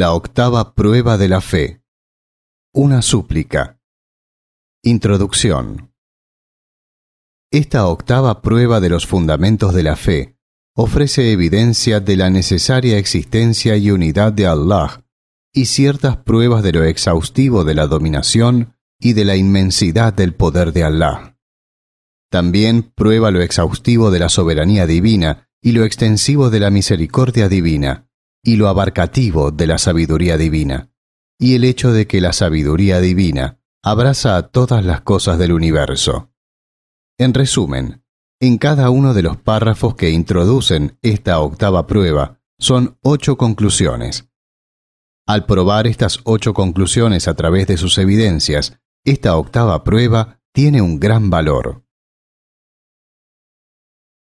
La octava prueba de la fe. Una súplica. Introducción. Esta octava prueba de los fundamentos de la fe ofrece evidencia de la necesaria existencia y unidad de Allah y ciertas pruebas de lo exhaustivo de la dominación y de la inmensidad del poder de Allah. También prueba lo exhaustivo de la soberanía divina y lo extensivo de la misericordia divina y lo abarcativo de la sabiduría divina, y el hecho de que la sabiduría divina abraza a todas las cosas del universo. En resumen, en cada uno de los párrafos que introducen esta octava prueba son ocho conclusiones. Al probar estas ocho conclusiones a través de sus evidencias, esta octava prueba tiene un gran valor.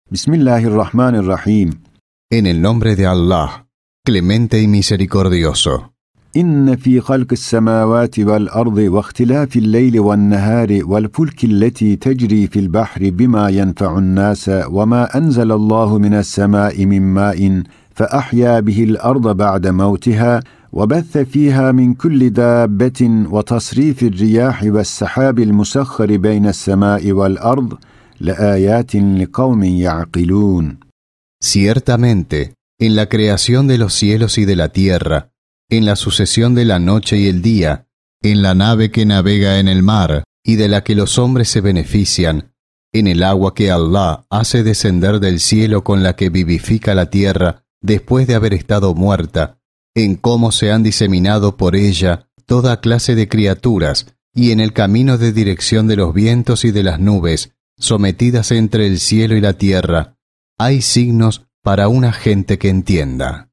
Bismillahirrahmanirrahim. En el nombre de Allah, clemente y misericordioso. إن في خلق السماوات والأرض واختلاف الليل والنهار والفلك التي تجري في البحر بما ينفع الناس وما أنزل الله من السماء من ماء فأحيا به الأرض بعد موتها وبث فيها من كل دابة وتصريف الرياح والسحاب المسخر بين السماء والأرض لآيات لقوم يعقلون. Ciertamente, en la creación de los cielos y de la tierra, en la sucesión de la noche y el día, en la nave que navega en el mar y de la que los hombres se benefician, en el agua que Allah hace descender del cielo con la que vivifica la tierra después de haber estado muerta, en cómo se han diseminado por ella toda clase de criaturas, y en el camino de dirección de los vientos y de las nubes, sometidas entre el cielo y la tierra, hay signos para una gente que entienda.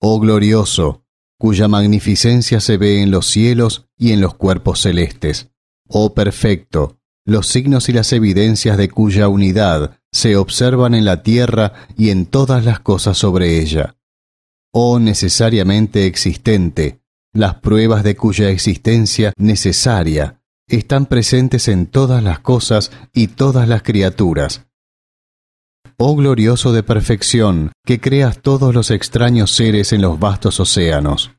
Oh glorioso, cuya magnificencia se ve en los cielos y en los cuerpos celestes. Oh perfecto, los signos y las evidencias de cuya unidad se observan en la tierra y en todas las cosas sobre ella. Oh necesariamente existente, las pruebas de cuya existencia necesaria están presentes en todas las cosas y todas las criaturas, oh glorioso de perfección, que creas todos los extraños seres en los vastos océanos.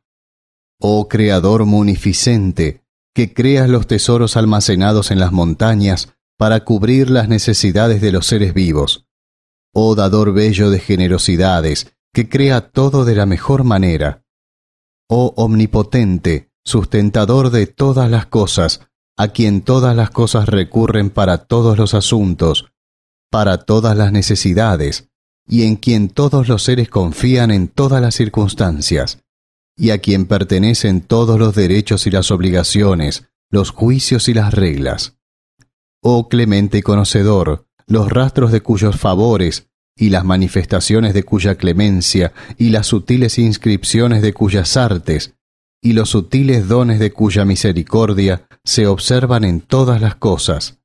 Oh Creador munificente, que creas los tesoros almacenados en las montañas para cubrir las necesidades de los seres vivos. Oh Dador bello de generosidades, que crea todo de la mejor manera. Oh Omnipotente, sustentador de todas las cosas, a quien todas las cosas recurren para todos los asuntos, para todas las necesidades, y en quien todos los seres confían en todas las circunstancias, y a quien pertenecen todos los derechos y las obligaciones, los juicios y las reglas. Oh clemente conocedor, los rastros de cuyos favores, y las manifestaciones de cuya clemencia, y las sutiles inscripciones de cuyas artes, y los sutiles dones de cuya misericordia se observan en todas las cosas.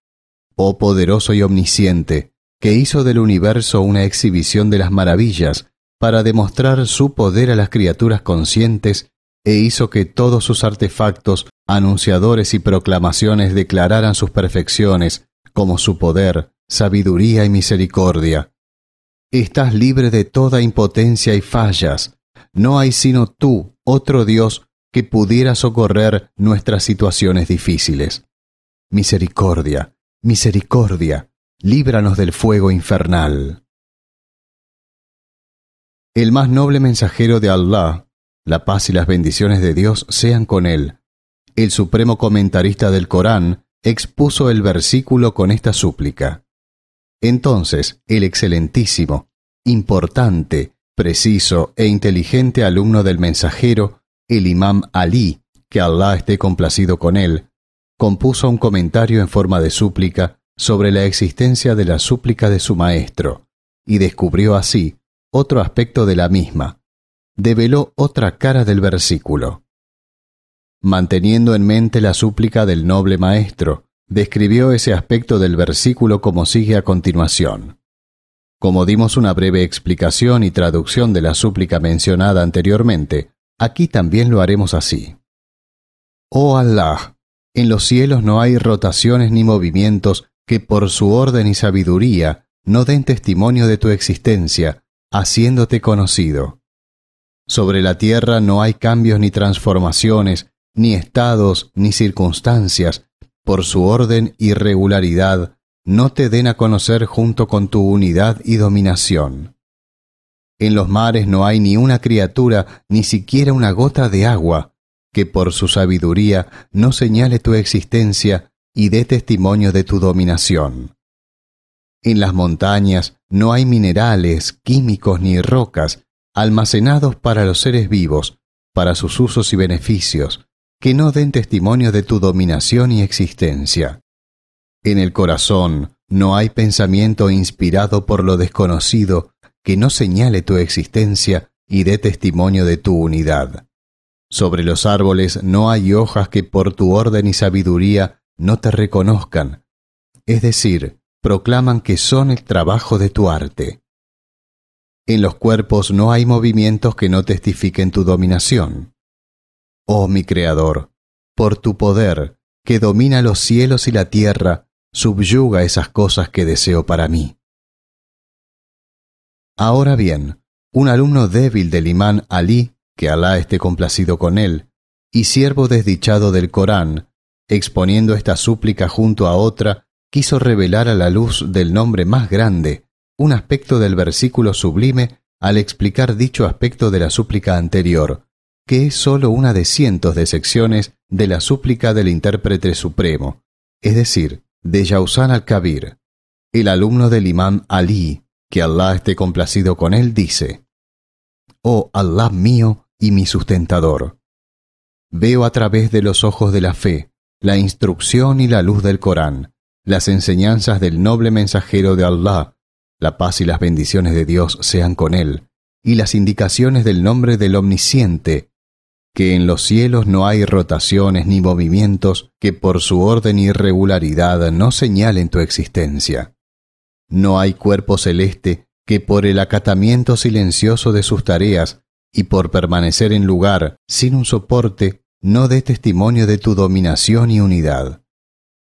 Oh poderoso y omnisciente, que hizo del universo una exhibición de las maravillas para demostrar su poder a las criaturas conscientes e hizo que todos sus artefactos, anunciadores y proclamaciones declararan sus perfecciones, como su poder, sabiduría y misericordia. Estás libre de toda impotencia y fallas. No hay sino tú, otro Dios, que pudiera socorrer nuestras situaciones difíciles. Misericordia, misericordia, líbranos del fuego infernal. El más noble mensajero de Allah, la paz y las bendiciones de Dios sean con él, el supremo comentarista del Corán, expuso el versículo con esta súplica. Entonces, el excelentísimo, importante, preciso e inteligente alumno del mensajero, el imam Ali, que Allah esté complacido con él, compuso un comentario en forma de súplica sobre la existencia de la súplica de su maestro, y descubrió así otro aspecto de la misma, develó otra cara del versículo. Manteniendo en mente la súplica del noble maestro, describió ese aspecto del versículo como sigue a continuación. Como dimos una breve explicación y traducción de la súplica mencionada anteriormente, aquí también lo haremos así. Oh Allah, en los cielos no hay rotaciones ni movimientos que por su orden y sabiduría no den testimonio de tu existencia, haciéndote conocido. Sobre la tierra no hay cambios ni transformaciones, ni estados, ni circunstancias, por su orden y regularidad, no te den a conocer junto con tu unidad y dominación. En los mares no hay ni una criatura, ni siquiera una gota de agua, que por su sabiduría no señale tu existencia y dé testimonio de tu dominación. En las montañas no hay minerales, químicos ni rocas almacenados para los seres vivos, para sus usos y beneficios, que no den testimonio de tu dominación y existencia. En el corazón no hay pensamiento inspirado por lo desconocido que no señale tu existencia y dé testimonio de tu unidad. Sobre los árboles no hay hojas que por tu orden y sabiduría no te reconozcan, es decir, proclaman que son el trabajo de tu arte. En los cuerpos no hay movimientos que no testifiquen tu dominación. Oh mi Creador, por tu poder, que domina los cielos y la tierra, subyuga esas cosas que deseo para mí. Ahora bien, un alumno débil del imán Ali, que Alá esté complacido con él, y siervo desdichado del Corán, exponiendo esta súplica junto a otra, quiso revelar a la luz del nombre más grande un aspecto del versículo sublime al explicar dicho aspecto de la súplica anterior, que es sólo una de cientos de secciones de la súplica del intérprete supremo, es decir, de Yausan al-Kabir. El alumno del imán Ali, que Allah esté complacido con él, dice, Oh Allah mío y mi sustentador, veo a través de los ojos de la fe la instrucción y la luz del Corán, las enseñanzas del noble mensajero de Allah, la paz y las bendiciones de Dios sean con él, y las indicaciones del nombre del Omnisciente, que en los cielos no hay rotaciones ni movimientos que por su orden y regularidad no señalen tu existencia. No hay cuerpo celeste que por el acatamiento silencioso de sus tareas y por permanecer en lugar sin un soporte no dé testimonio de tu dominación y unidad.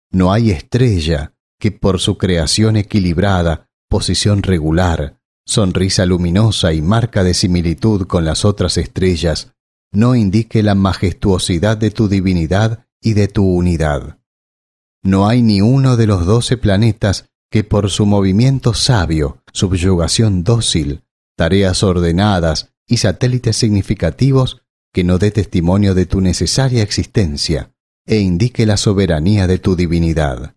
No hay estrella que por su creación equilibrada, posición regular, sonrisa luminosa y marca de similitud con las otras estrellas, no indique la majestuosidad de tu divinidad y de tu unidad. No hay ni uno de los doce planetas que por su movimiento sabio, subyugación dócil, tareas ordenadas y satélites significativos que no dé testimonio de tu necesaria existencia e indique la soberanía de tu divinidad.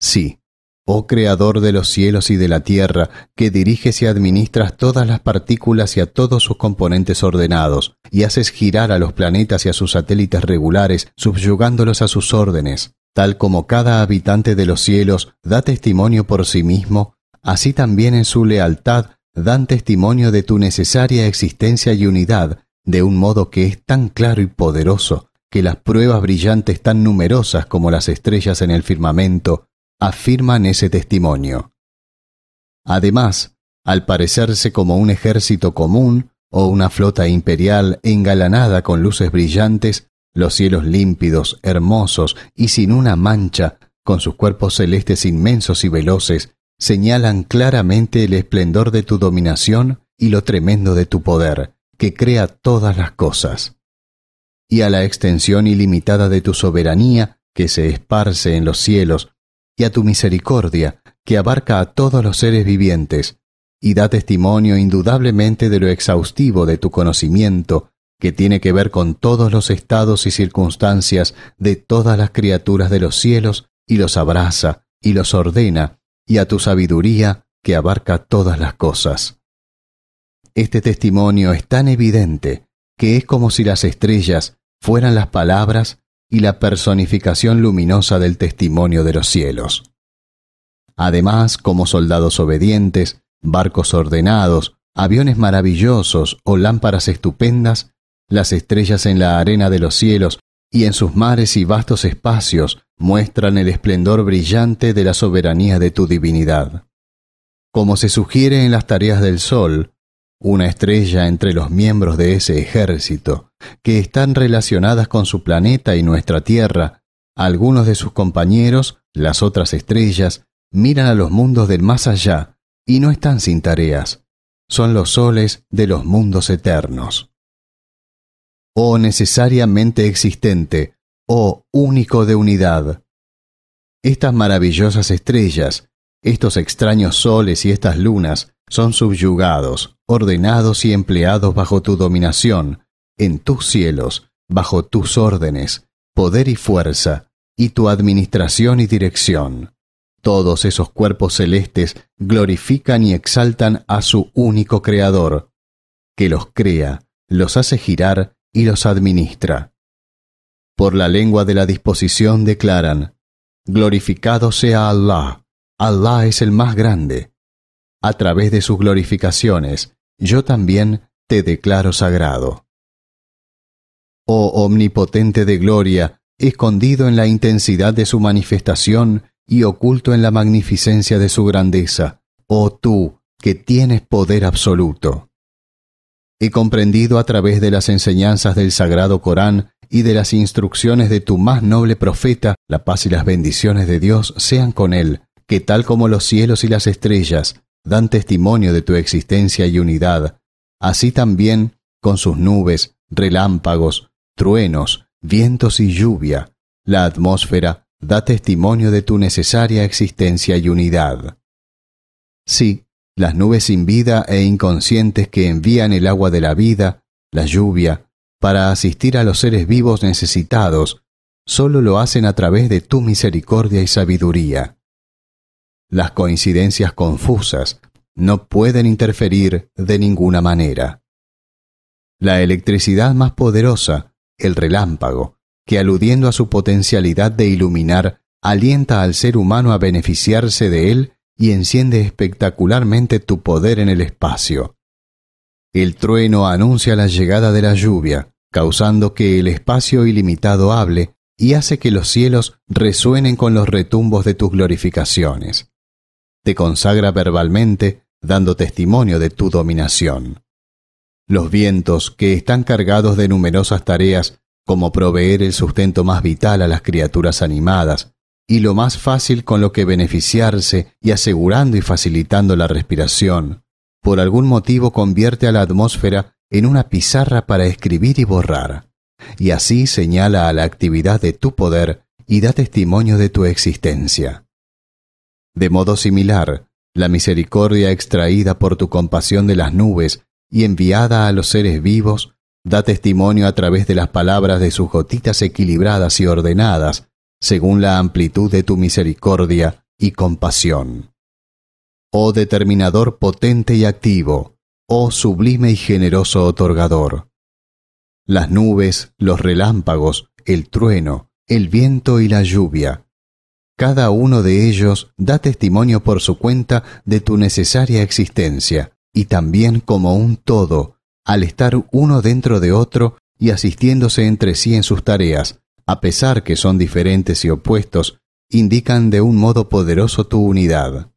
Sí, oh Creador de los cielos y de la tierra, que diriges y administras todas las partículas y a todos sus componentes ordenados, y haces girar a los planetas y a sus satélites regulares, subyugándolos a sus órdenes, tal como cada habitante de los cielos da testimonio por sí mismo, así también en su lealtad dan testimonio de tu necesaria existencia y unidad, de un modo que es tan claro y poderoso, que las pruebas brillantes tan numerosas como las estrellas en el firmamento afirman ese testimonio. Además, al parecerse como un ejército común o una flota imperial engalanada con luces brillantes, los cielos límpidos, hermosos y sin una mancha, con sus cuerpos celestes inmensos y veloces, señalan claramente el esplendor de tu dominación y lo tremendo de tu poder, que crea todas las cosas. Y a la extensión ilimitada de tu soberanía, que se esparce en los cielos, y a tu misericordia, que abarca a todos los seres vivientes, y da testimonio indudablemente de lo exhaustivo de tu conocimiento, que tiene que ver con todos los estados y circunstancias de todas las criaturas de los cielos, y los abraza, y los ordena, y a tu sabiduría, que abarca todas las cosas. Este testimonio es tan evidente que es como si las estrellas fueran las palabras y la personificación luminosa del testimonio de los cielos. Además, como soldados obedientes, barcos ordenados, aviones maravillosos o lámparas estupendas, las estrellas en la arena de los cielos y en sus mares y vastos espacios muestran el esplendor brillante de la soberanía de tu divinidad. Como se sugiere en las tareas del sol, una estrella entre los miembros de ese ejército, que están relacionadas con su planeta y nuestra Tierra, algunos de sus compañeros, las otras estrellas, miran a los mundos del más allá y no están sin tareas. son los soles de los mundos eternos. Oh necesariamente existente, oh único de unidad. Estas maravillosas estrellas, estos extraños soles y estas lunas son subyugados, ordenados y empleados bajo tu dominación, en tus cielos, bajo tus órdenes, poder y fuerza, y tu administración y dirección. Todos esos cuerpos celestes glorifican y exaltan a su único Creador, que los crea, los hace girar y los administra. Por la lengua de la disposición declaran, Glorificado sea Allah, Allah es el más grande. A través de sus glorificaciones, yo también te declaro sagrado. Oh omnipotente de gloria, escondido en la intensidad de su manifestación y oculto en la magnificencia de su grandeza, oh tú, que tienes poder absoluto. He comprendido a través de las enseñanzas del Sagrado Corán y de las instrucciones de tu más noble profeta, la paz y las bendiciones de Dios sean con él, que tal como los cielos y las estrellas dan testimonio de tu existencia y unidad, así también con sus nubes, relámpagos, truenos, vientos y lluvia, la atmósfera da testimonio de tu necesaria existencia y unidad. Sí, las nubes sin vida e inconscientes que envían el agua de la vida, la lluvia, para asistir a los seres vivos necesitados, solo lo hacen a través de tu misericordia y sabiduría. Las coincidencias confusas no pueden interferir de ninguna manera. La electricidad más poderosa el relámpago, que aludiendo a su potencialidad de iluminar, alienta al ser humano a beneficiarse de él y enciende espectacularmente tu poder en el espacio. El trueno anuncia la llegada de la lluvia, causando que el espacio ilimitado hable y hace que los cielos resuenen con los retumbos de tus glorificaciones. Te consagra verbalmente, dando testimonio de tu dominación. Los vientos, que están cargados de numerosas tareas, como proveer el sustento más vital a las criaturas animadas, y lo más fácil con lo que beneficiarse y asegurando y facilitando la respiración, por algún motivo convierte a la atmósfera en una pizarra para escribir y borrar, y así señala a la actividad de tu poder y da testimonio de tu existencia. De modo similar, la misericordia extraída por tu compasión de las nubes y enviada a los seres vivos, da testimonio a través de las palabras de sus gotitas equilibradas y ordenadas, según la amplitud de tu misericordia y compasión. Oh determinador potente y activo, oh sublime y generoso otorgador. Las nubes, los relámpagos, el trueno, el viento y la lluvia, cada uno de ellos da testimonio por su cuenta de tu necesaria existencia, y también como un todo, al estar uno dentro de otro y asistiéndose entre sí en sus tareas, a pesar que son diferentes y opuestos, indican de un modo poderoso tu unidad.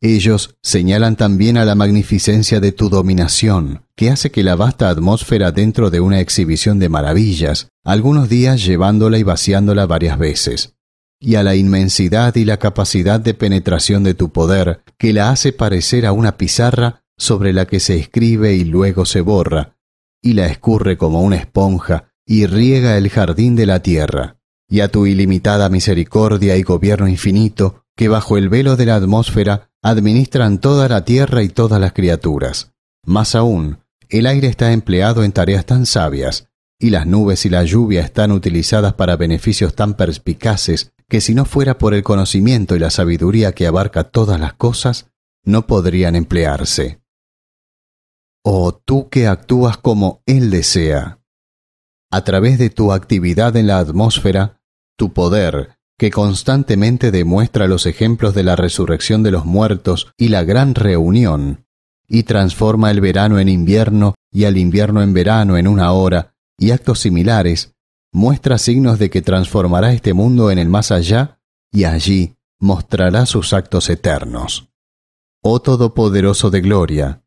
Ellos señalan también a la magnificencia de tu dominación, que hace que la vasta atmósfera dentro de una exhibición de maravillas, algunos días llevándola y vaciándola varias veces, y a la inmensidad y la capacidad de penetración de tu poder, que la hace parecer a una pizarra sobre la que se escribe y luego se borra, y la escurre como una esponja y riega el jardín de la tierra, y a tu ilimitada misericordia y gobierno infinito, que bajo el velo de la atmósfera administran toda la tierra y todas las criaturas. Más aún, el aire está empleado en tareas tan sabias, y las nubes y la lluvia están utilizadas para beneficios tan perspicaces que si no fuera por el conocimiento y la sabiduría que abarca todas las cosas, no podrían emplearse o tú que actúas como Él desea. A través de tu actividad en la atmósfera, tu poder, que constantemente demuestra los ejemplos de la resurrección de los muertos y la gran reunión, y transforma el verano en invierno y al invierno en verano en una hora, y actos similares, muestra signos de que transformará este mundo en el más allá, y allí mostrará sus actos eternos. Oh Todopoderoso de Gloria,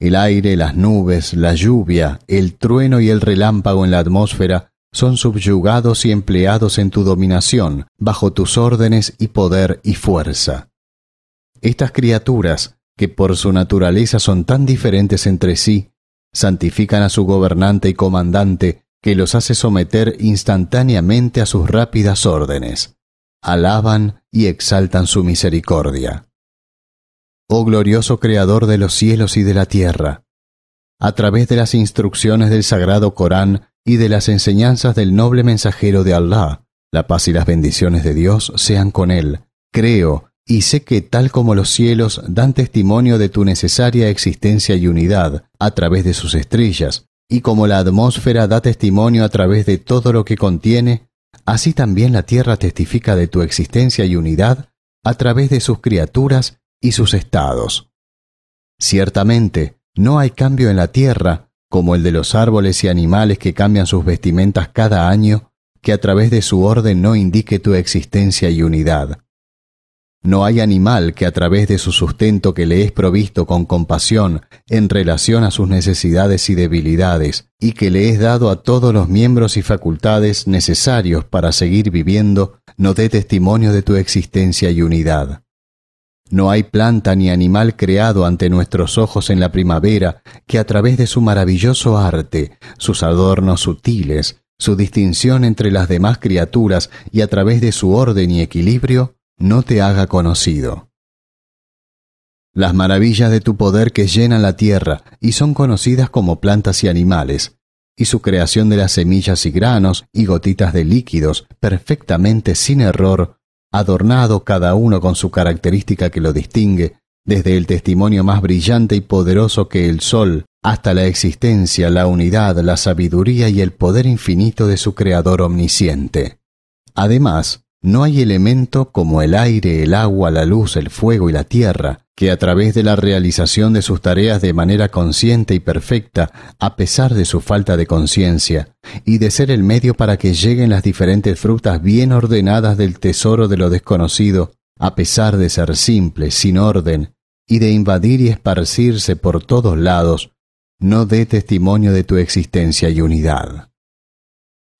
el aire, las nubes, la lluvia, el trueno y el relámpago en la atmósfera son subyugados y empleados en tu dominación, bajo tus órdenes y poder y fuerza. Estas criaturas, que por su naturaleza son tan diferentes entre sí, santifican a su gobernante y comandante, que los hace someter instantáneamente a sus rápidas órdenes. Alaban y exaltan su misericordia. Oh glorioso Creador de los cielos y de la tierra, a través de las instrucciones del Sagrado Corán y de las enseñanzas del noble mensajero de Allah, la paz y las bendiciones de Dios sean con él. Creo y sé que tal como los cielos dan testimonio de tu necesaria existencia y unidad a través de sus estrellas, y como la atmósfera da testimonio a través de todo lo que contiene, así también la tierra testifica de tu existencia y unidad a través de sus criaturas y sus estados. Ciertamente, no hay cambio en la tierra, como el de los árboles y animales que cambian sus vestimentas cada año, que a través de su orden no indique tu existencia y unidad. No hay animal que a través de su sustento que le es provisto con compasión en relación a sus necesidades y debilidades, y que le es dado a todos los miembros y facultades necesarios para seguir viviendo, no dé testimonio de tu existencia y unidad. No hay planta ni animal creado ante nuestros ojos en la primavera que a través de su maravilloso arte, sus adornos sutiles, su distinción entre las demás criaturas y a través de su orden y equilibrio, no te haga conocido. Las maravillas de tu poder que llenan la tierra y son conocidas como plantas y animales, y su creación de las semillas y granos y gotitas de líquidos, perfectamente sin error, adornado cada uno con su característica que lo distingue, desde el testimonio más brillante y poderoso que el sol, hasta la existencia, la unidad, la sabiduría y el poder infinito de su Creador omnisciente. Además, no hay elemento como el aire, el agua, la luz, el fuego y la tierra, que a través de la realización de sus tareas de manera consciente y perfecta, a pesar de su falta de conciencia, y de ser el medio para que lleguen las diferentes frutas bien ordenadas del tesoro de lo desconocido, a pesar de ser simples, sin orden, y de invadir y esparcirse por todos lados, no dé testimonio de tu existencia y unidad.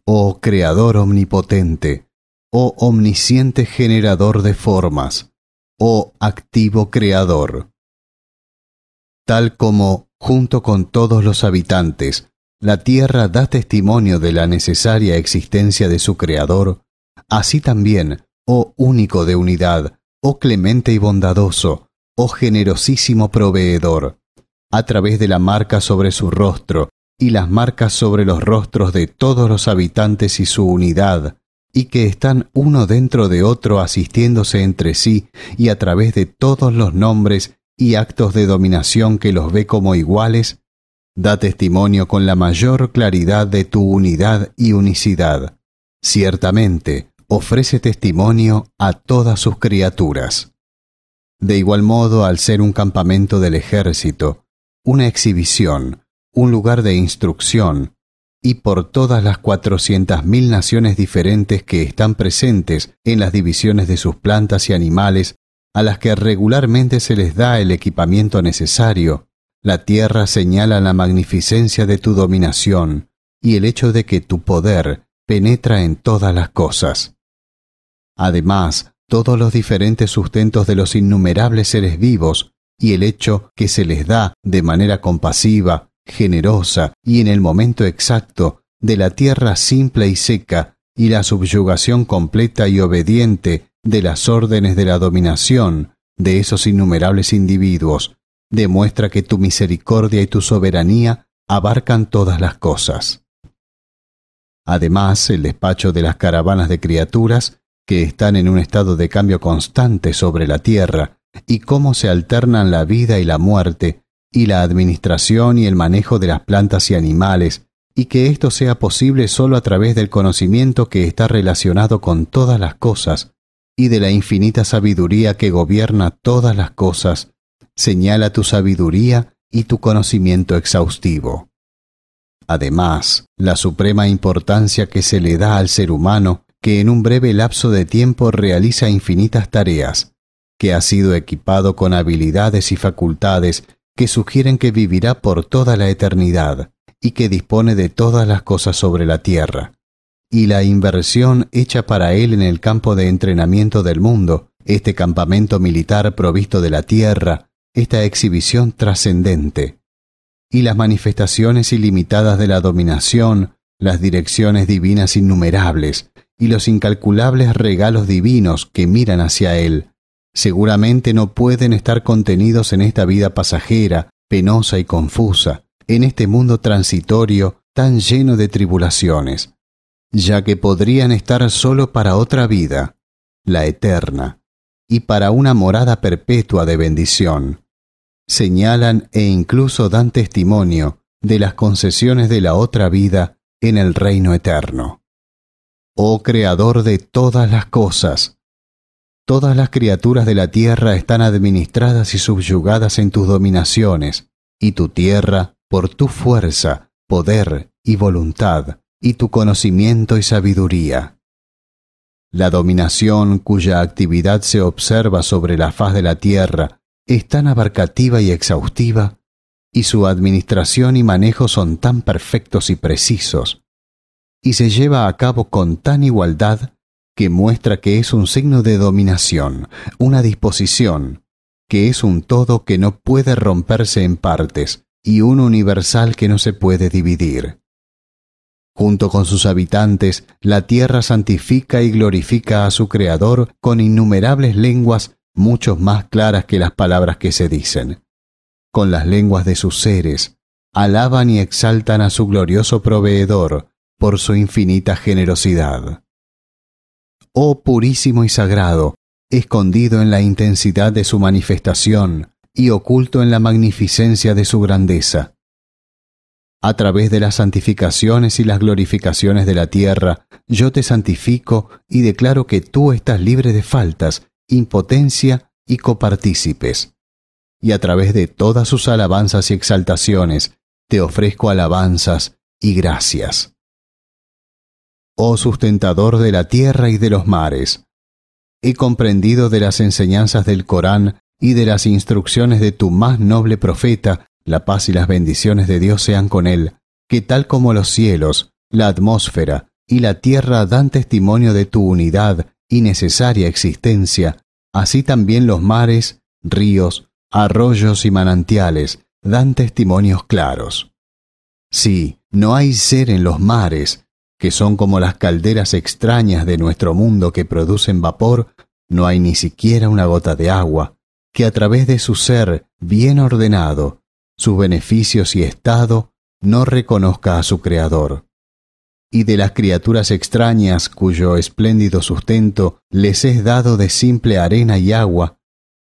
Oh Creador omnipotente, oh omnisciente generador de formas, oh activo creador. Tal como, junto con todos los habitantes, la tierra da testimonio de la necesaria existencia de su creador, así también, oh único de unidad, oh clemente y bondadoso, oh generosísimo proveedor, a través de la marca sobre su rostro y las marcas sobre los rostros de todos los habitantes y su unidad, y que están uno dentro de otro asistiéndose entre sí y a través de todos los nombres y actos de dominación que los ve como iguales, da testimonio con la mayor claridad de tu unidad y unicidad. Ciertamente, ofrece testimonio a todas sus criaturas. De igual modo, al ser un campamento del ejército, una exhibición, un lugar de instrucción, y por todas las cuatrocientas mil naciones diferentes que están presentes en las divisiones de sus plantas y animales, a las que regularmente se les da el equipamiento necesario, la tierra señala la magnificencia de tu dominación y el hecho de que tu poder penetra en todas las cosas. Además, todos los diferentes sustentos de los innumerables seres vivos y el hecho que se les da de manera compasiva generosa y en el momento exacto de la tierra simple y seca y la subyugación completa y obediente de las órdenes de la dominación de esos innumerables individuos, demuestra que tu misericordia y tu soberanía abarcan todas las cosas. Además, el despacho de las caravanas de criaturas, que están en un estado de cambio constante sobre la tierra, y cómo se alternan la vida y la muerte, y la administración y el manejo de las plantas y animales, y que esto sea posible solo a través del conocimiento que está relacionado con todas las cosas, y de la infinita sabiduría que gobierna todas las cosas, señala tu sabiduría y tu conocimiento exhaustivo. Además, la suprema importancia que se le da al ser humano, que en un breve lapso de tiempo realiza infinitas tareas, que ha sido equipado con habilidades y facultades que sugieren que vivirá por toda la eternidad y que dispone de todas las cosas sobre la tierra. Y la inversión hecha para él en el campo de entrenamiento del mundo, este campamento militar provisto de la tierra, esta exhibición trascendente, y las manifestaciones ilimitadas de la dominación, las direcciones divinas innumerables y los incalculables regalos divinos que miran hacia Él, seguramente no pueden estar contenidos en esta vida pasajera, penosa y confusa, en este mundo transitorio tan lleno de tribulaciones, ya que podrían estar solo para otra vida, la eterna, y para una morada perpetua de bendición. Señalan e incluso dan testimonio de las concesiones de la otra vida en el reino eterno. Oh Creador de todas las cosas, todas las criaturas de la tierra están administradas y subyugadas en tus dominaciones, y tu tierra, por tu fuerza, poder y voluntad, y tu conocimiento y sabiduría. La dominación cuya actividad se observa sobre la faz de la tierra es tan abarcativa y exhaustiva, y su administración y manejo son tan perfectos y precisos, y se lleva a cabo con tan igualdad que muestra que es un signo de dominación, una disposición, que es un todo que no puede romperse en partes y un universal que no se puede dividir. Junto con sus habitantes, la tierra santifica y glorifica a su Creador con innumerables lenguas mucho más claras que las palabras que se dicen. Con las lenguas de sus seres, alaban y exaltan a su glorioso proveedor por su infinita generosidad oh purísimo y sagrado, escondido en la intensidad de su manifestación y oculto en la magnificencia de su grandeza. A través de las santificaciones y las glorificaciones de la tierra, yo te santifico y declaro que tú estás libre de faltas, impotencia y copartícipes. Y a través de todas sus alabanzas y exaltaciones, te ofrezco alabanzas y gracias oh sustentador de la tierra y de los mares. He comprendido de las enseñanzas del Corán y de las instrucciones de tu más noble profeta, la paz y las bendiciones de Dios sean con él, que tal como los cielos, la atmósfera y la tierra dan testimonio de tu unidad y necesaria existencia, así también los mares, ríos, arroyos y manantiales dan testimonios claros. Sí, no hay ser en los mares, que son como las calderas extrañas de nuestro mundo que producen vapor, no hay ni siquiera una gota de agua, que a través de su ser bien ordenado, sus beneficios y estado, no reconozca a su Creador. Y de las criaturas extrañas cuyo espléndido sustento les es dado de simple arena y agua,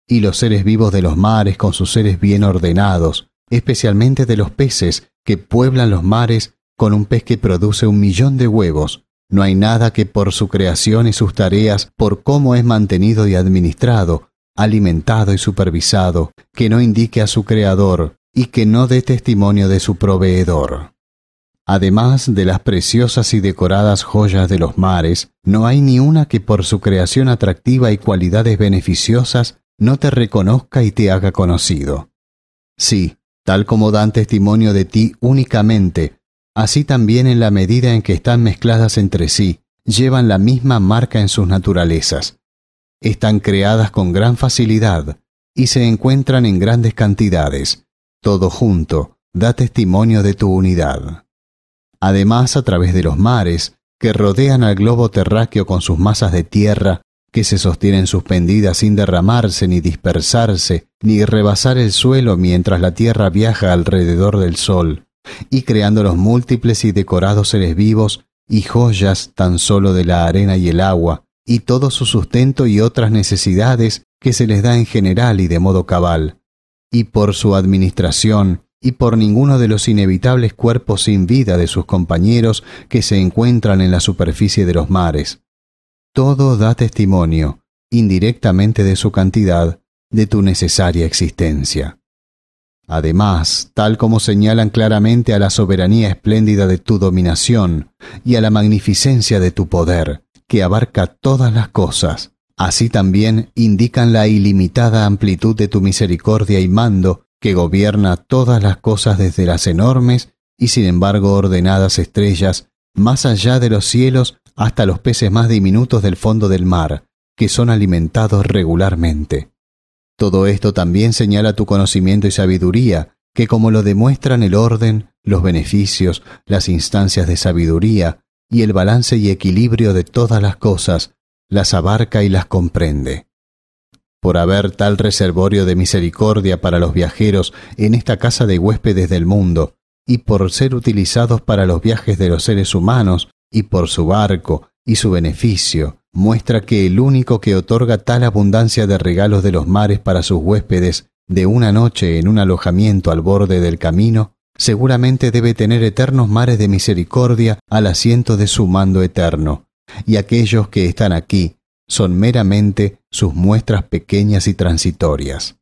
y los seres vivos de los mares con sus seres bien ordenados, especialmente de los peces que pueblan los mares con un pez que produce un millón de huevos, no hay nada que por su creación y sus tareas, por cómo es mantenido y administrado, alimentado y supervisado, que no indique a su creador y que no dé testimonio de su proveedor. Además de las preciosas y decoradas joyas de los mares, no hay ni una que por su creación atractiva y cualidades beneficiosas no te reconozca y te haga conocido. Sí, tal como dan testimonio de ti únicamente así también en la medida en que están mezcladas entre sí, llevan la misma marca en sus naturalezas. Están creadas con gran facilidad y se encuentran en grandes cantidades. Todo junto da testimonio de tu unidad. Además, a través de los mares, que rodean al globo terráqueo con sus masas de tierra, que se sostienen suspendidas sin derramarse ni dispersarse, ni rebasar el suelo mientras la tierra viaja alrededor del sol, y creando los múltiples y decorados seres vivos y joyas tan solo de la arena y el agua, y todo su sustento y otras necesidades que se les da en general y de modo cabal, y por su administración, y por ninguno de los inevitables cuerpos sin vida de sus compañeros que se encuentran en la superficie de los mares. Todo da testimonio, indirectamente de su cantidad, de tu necesaria existencia. Además, tal como señalan claramente a la soberanía espléndida de tu dominación y a la magnificencia de tu poder, que abarca todas las cosas, así también indican la ilimitada amplitud de tu misericordia y mando, que gobierna todas las cosas desde las enormes y sin embargo ordenadas estrellas, más allá de los cielos hasta los peces más diminutos del fondo del mar, que son alimentados regularmente. Todo esto también señala tu conocimiento y sabiduría, que como lo demuestran el orden, los beneficios, las instancias de sabiduría y el balance y equilibrio de todas las cosas, las abarca y las comprende. Por haber tal reservorio de misericordia para los viajeros en esta casa de huéspedes del mundo, y por ser utilizados para los viajes de los seres humanos, y por su barco y su beneficio, muestra que el único que otorga tal abundancia de regalos de los mares para sus huéspedes de una noche en un alojamiento al borde del camino, seguramente debe tener eternos mares de misericordia al asiento de su mando eterno, y aquellos que están aquí son meramente sus muestras pequeñas y transitorias.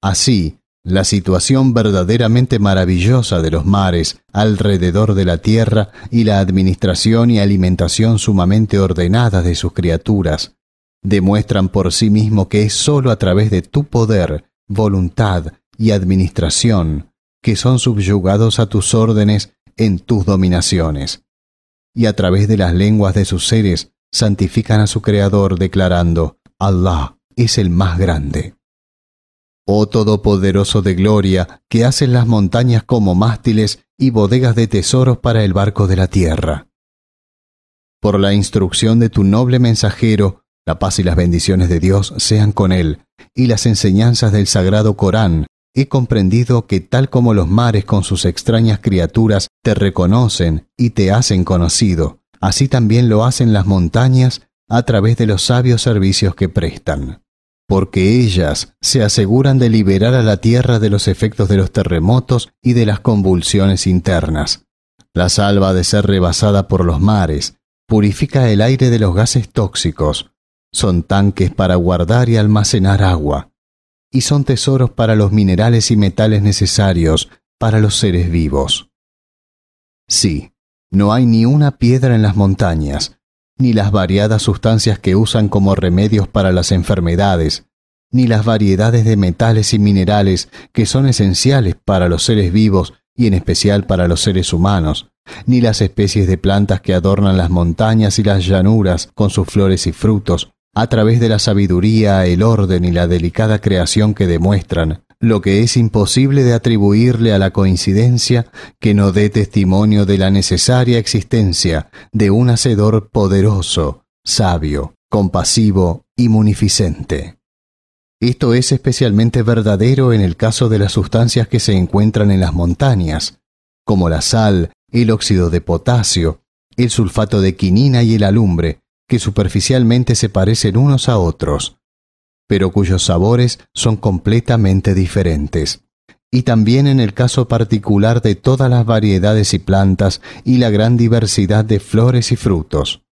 Así, la situación verdaderamente maravillosa de los mares alrededor de la tierra y la administración y alimentación sumamente ordenadas de sus criaturas demuestran por sí mismo que es sólo a través de tu poder, voluntad y administración que son subyugados a tus órdenes en tus dominaciones, y a través de las lenguas de sus seres santifican a su Creador declarando, Allah es el más grande. Oh Todopoderoso de gloria, que haces las montañas como mástiles y bodegas de tesoros para el barco de la tierra. Por la instrucción de tu noble mensajero, la paz y las bendiciones de Dios sean con él, y las enseñanzas del sagrado Corán, he comprendido que tal como los mares con sus extrañas criaturas te reconocen y te hacen conocido, así también lo hacen las montañas a través de los sabios servicios que prestan porque ellas se aseguran de liberar a la Tierra de los efectos de los terremotos y de las convulsiones internas. La salva de ser rebasada por los mares, purifica el aire de los gases tóxicos, son tanques para guardar y almacenar agua, y son tesoros para los minerales y metales necesarios para los seres vivos. Sí, no hay ni una piedra en las montañas, ni las variadas sustancias que usan como remedios para las enfermedades, ni las variedades de metales y minerales que son esenciales para los seres vivos y en especial para los seres humanos, ni las especies de plantas que adornan las montañas y las llanuras con sus flores y frutos, a través de la sabiduría, el orden y la delicada creación que demuestran, lo que es imposible de atribuirle a la coincidencia que no dé testimonio de la necesaria existencia de un Hacedor poderoso, sabio, compasivo y munificente. Esto es especialmente verdadero en el caso de las sustancias que se encuentran en las montañas, como la sal, el óxido de potasio, el sulfato de quinina y el alumbre, que superficialmente se parecen unos a otros, pero cuyos sabores son completamente diferentes. Y también en el caso particular de todas las variedades y plantas y la gran diversidad de flores y frutos.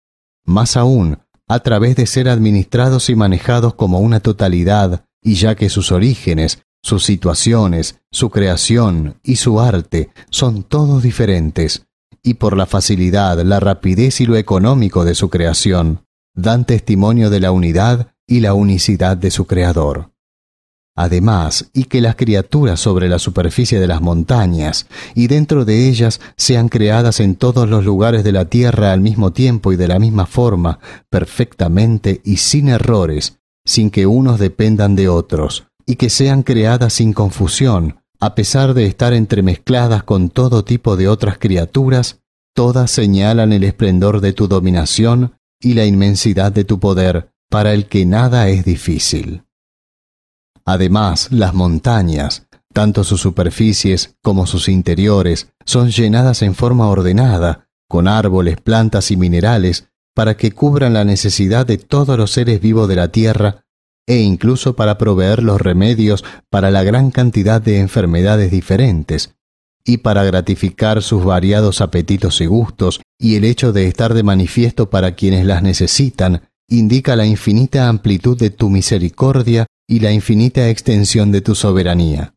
Más aún, a través de ser administrados y manejados como una totalidad, y ya que sus orígenes, sus situaciones, su creación y su arte son todos diferentes, y por la facilidad, la rapidez y lo económico de su creación, dan testimonio de la unidad y la unicidad de su Creador. Además, y que las criaturas sobre la superficie de las montañas y dentro de ellas sean creadas en todos los lugares de la tierra al mismo tiempo y de la misma forma, perfectamente y sin errores, sin que unos dependan de otros, y que sean creadas sin confusión, a pesar de estar entremezcladas con todo tipo de otras criaturas, todas señalan el esplendor de tu dominación y la inmensidad de tu poder, para el que nada es difícil. Además, las montañas, tanto sus superficies como sus interiores, son llenadas en forma ordenada, con árboles, plantas y minerales, para que cubran la necesidad de todos los seres vivos de la tierra e incluso para proveer los remedios para la gran cantidad de enfermedades diferentes, y para gratificar sus variados apetitos y gustos, y el hecho de estar de manifiesto para quienes las necesitan, indica la infinita amplitud de tu misericordia y la infinita extensión de tu soberanía.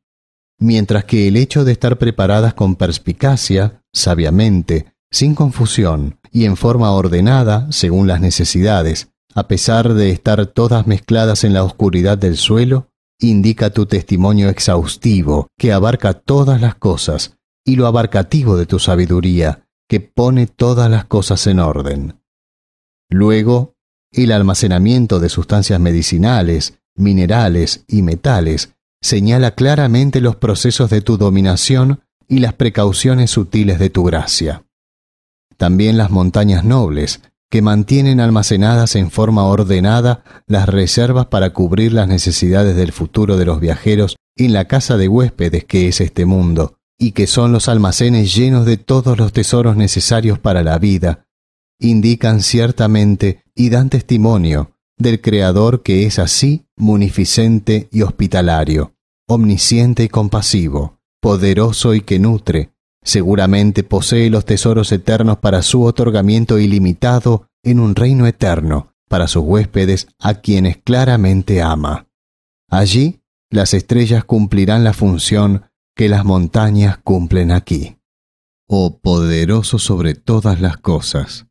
Mientras que el hecho de estar preparadas con perspicacia, sabiamente, sin confusión y en forma ordenada según las necesidades, a pesar de estar todas mezcladas en la oscuridad del suelo, indica tu testimonio exhaustivo que abarca todas las cosas y lo abarcativo de tu sabiduría que pone todas las cosas en orden. Luego, el almacenamiento de sustancias medicinales, minerales y metales, señala claramente los procesos de tu dominación y las precauciones sutiles de tu gracia. También las montañas nobles, que mantienen almacenadas en forma ordenada las reservas para cubrir las necesidades del futuro de los viajeros en la casa de huéspedes que es este mundo, y que son los almacenes llenos de todos los tesoros necesarios para la vida, indican ciertamente y dan testimonio del Creador que es así munificente y hospitalario, omnisciente y compasivo, poderoso y que nutre, seguramente posee los tesoros eternos para su otorgamiento ilimitado en un reino eterno para sus huéspedes a quienes claramente ama. Allí las estrellas cumplirán la función que las montañas cumplen aquí. Oh poderoso sobre todas las cosas.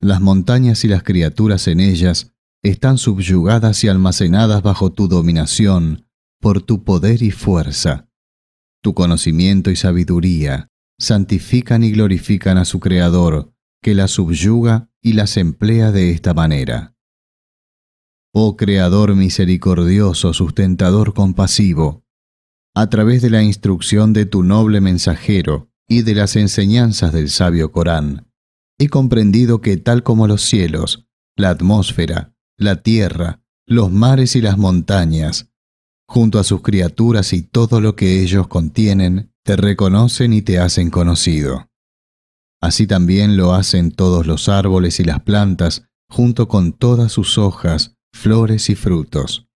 Las montañas y las criaturas en ellas están subyugadas y almacenadas bajo tu dominación por tu poder y fuerza. Tu conocimiento y sabiduría santifican y glorifican a su Creador, que las subyuga y las emplea de esta manera. Oh Creador misericordioso, sustentador compasivo, a través de la instrucción de tu noble mensajero y de las enseñanzas del sabio Corán, he comprendido que tal como los cielos, la atmósfera, la tierra, los mares y las montañas, junto a sus criaturas y todo lo que ellos contienen, te reconocen y te hacen conocido. Así también lo hacen todos los árboles y las plantas, junto con todas sus hojas, flores y frutos.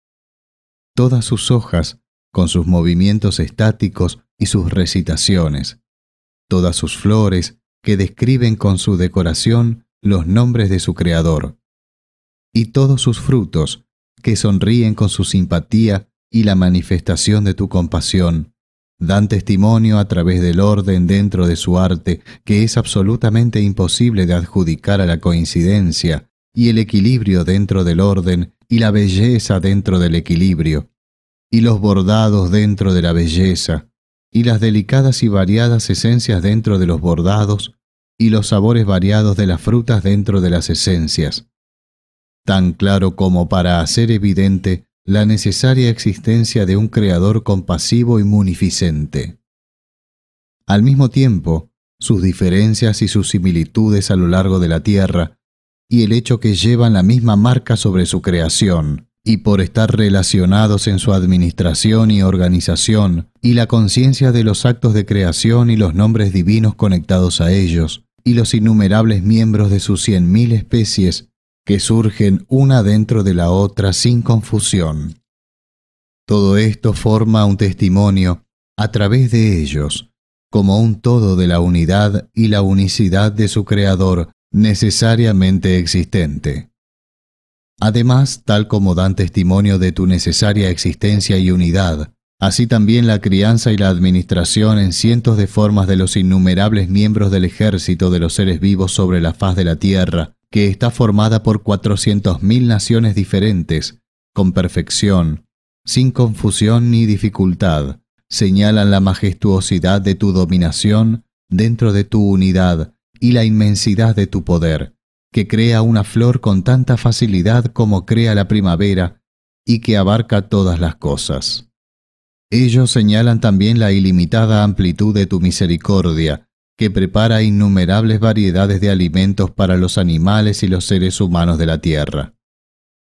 Todas sus hojas, con sus movimientos estáticos y sus recitaciones. Todas sus flores, que describen con su decoración los nombres de su Creador. Y todos sus frutos, que sonríen con su simpatía y la manifestación de tu compasión, dan testimonio a través del orden dentro de su arte que es absolutamente imposible de adjudicar a la coincidencia, y el equilibrio dentro del orden y la belleza dentro del equilibrio, y los bordados dentro de la belleza, y las delicadas y variadas esencias dentro de los bordados, y los sabores variados de las frutas dentro de las esencias, tan claro como para hacer evidente la necesaria existencia de un Creador compasivo y munificente. Al mismo tiempo, sus diferencias y sus similitudes a lo largo de la tierra, y el hecho que llevan la misma marca sobre su creación, y por estar relacionados en su administración y organización, y la conciencia de los actos de creación y los nombres divinos conectados a ellos, y los innumerables miembros de sus cien mil especies que surgen una dentro de la otra sin confusión. Todo esto forma un testimonio a través de ellos, como un todo de la unidad y la unicidad de su Creador necesariamente existente. Además, tal como dan testimonio de tu necesaria existencia y unidad, así también la crianza y la administración en cientos de formas de los innumerables miembros del ejército de los seres vivos sobre la faz de la tierra, que está formada por cuatrocientos mil naciones diferentes, con perfección, sin confusión ni dificultad, señalan la majestuosidad de tu dominación dentro de tu unidad y la inmensidad de tu poder, que crea una flor con tanta facilidad como crea la primavera y que abarca todas las cosas. Ellos señalan también la ilimitada amplitud de tu misericordia, que prepara innumerables variedades de alimentos para los animales y los seres humanos de la tierra.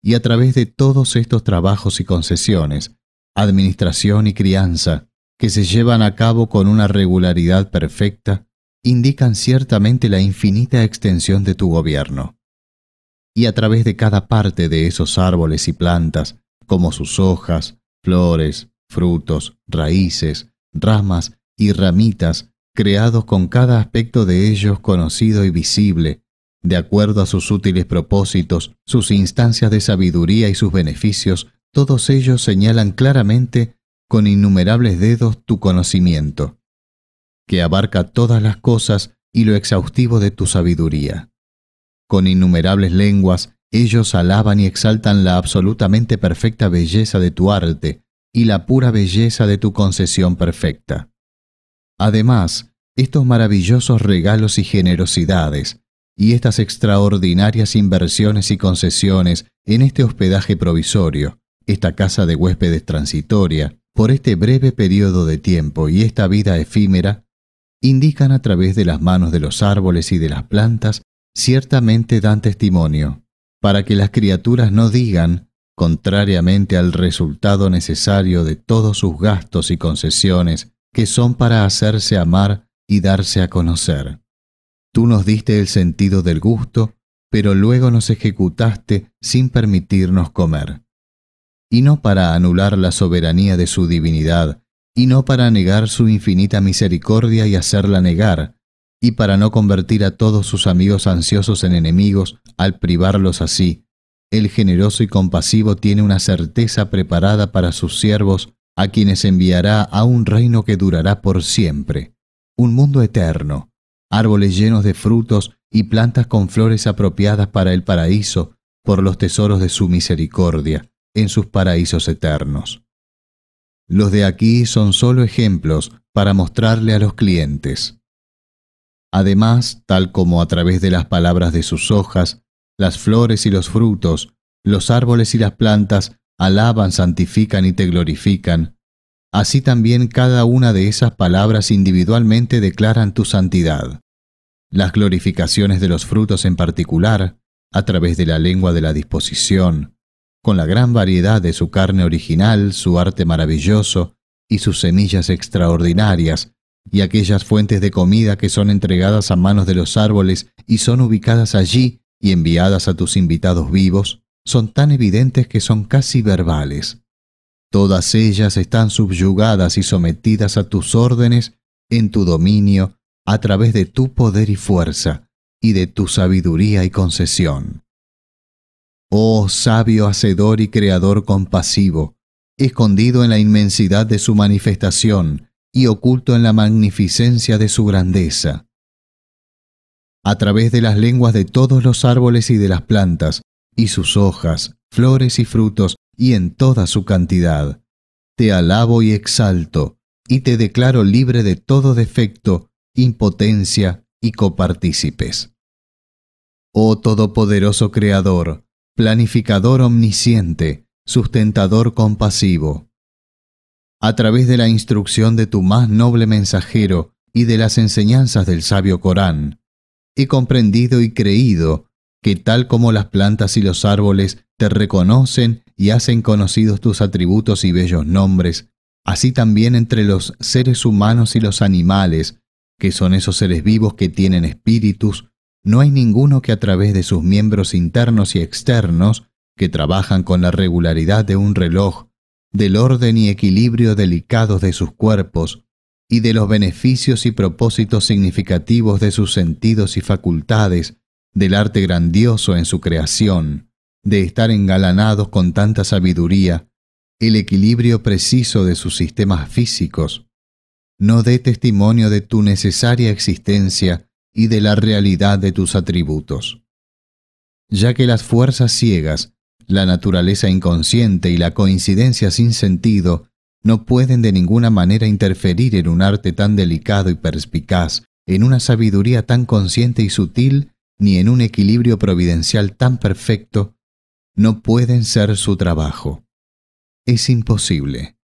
Y a través de todos estos trabajos y concesiones, administración y crianza, que se llevan a cabo con una regularidad perfecta, indican ciertamente la infinita extensión de tu gobierno. Y a través de cada parte de esos árboles y plantas, como sus hojas, flores, frutos, raíces, ramas y ramitas, creados con cada aspecto de ellos conocido y visible, de acuerdo a sus útiles propósitos, sus instancias de sabiduría y sus beneficios, todos ellos señalan claramente con innumerables dedos tu conocimiento, que abarca todas las cosas y lo exhaustivo de tu sabiduría. Con innumerables lenguas, ellos alaban y exaltan la absolutamente perfecta belleza de tu arte y la pura belleza de tu concesión perfecta. Además, estos maravillosos regalos y generosidades, y estas extraordinarias inversiones y concesiones en este hospedaje provisorio, esta casa de huéspedes transitoria, por este breve periodo de tiempo y esta vida efímera, indican a través de las manos de los árboles y de las plantas, ciertamente dan testimonio, para que las criaturas no digan, contrariamente al resultado necesario de todos sus gastos y concesiones, que son para hacerse amar y darse a conocer. Tú nos diste el sentido del gusto, pero luego nos ejecutaste sin permitirnos comer. Y no para anular la soberanía de su divinidad, y no para negar su infinita misericordia y hacerla negar, y para no convertir a todos sus amigos ansiosos en enemigos al privarlos así. El generoso y compasivo tiene una certeza preparada para sus siervos, a quienes enviará a un reino que durará por siempre, un mundo eterno, árboles llenos de frutos y plantas con flores apropiadas para el paraíso por los tesoros de su misericordia en sus paraísos eternos. Los de aquí son solo ejemplos para mostrarle a los clientes. Además, tal como a través de las palabras de sus hojas, las flores y los frutos, los árboles y las plantas alaban, santifican y te glorifican, así también cada una de esas palabras individualmente declaran tu santidad. Las glorificaciones de los frutos en particular, a través de la lengua de la disposición, con la gran variedad de su carne original, su arte maravilloso y sus semillas extraordinarias, y aquellas fuentes de comida que son entregadas a manos de los árboles y son ubicadas allí y enviadas a tus invitados vivos, son tan evidentes que son casi verbales. Todas ellas están subyugadas y sometidas a tus órdenes en tu dominio a través de tu poder y fuerza y de tu sabiduría y concesión. Oh sabio hacedor y creador compasivo, escondido en la inmensidad de su manifestación y oculto en la magnificencia de su grandeza. A través de las lenguas de todos los árboles y de las plantas, y sus hojas, flores y frutos, y en toda su cantidad, te alabo y exalto, y te declaro libre de todo defecto, impotencia y copartícipes. Oh Todopoderoso Creador, planificador omnisciente, sustentador compasivo. A través de la instrucción de tu más noble mensajero y de las enseñanzas del sabio Corán, he comprendido y creído que tal como las plantas y los árboles te reconocen y hacen conocidos tus atributos y bellos nombres, así también entre los seres humanos y los animales, que son esos seres vivos que tienen espíritus, no hay ninguno que a través de sus miembros internos y externos, que trabajan con la regularidad de un reloj, del orden y equilibrio delicados de sus cuerpos, y de los beneficios y propósitos significativos de sus sentidos y facultades, del arte grandioso en su creación, de estar engalanados con tanta sabiduría, el equilibrio preciso de sus sistemas físicos, no dé testimonio de tu necesaria existencia y de la realidad de tus atributos. Ya que las fuerzas ciegas, la naturaleza inconsciente y la coincidencia sin sentido no pueden de ninguna manera interferir en un arte tan delicado y perspicaz, en una sabiduría tan consciente y sutil, ni en un equilibrio providencial tan perfecto, no pueden ser su trabajo. Es imposible.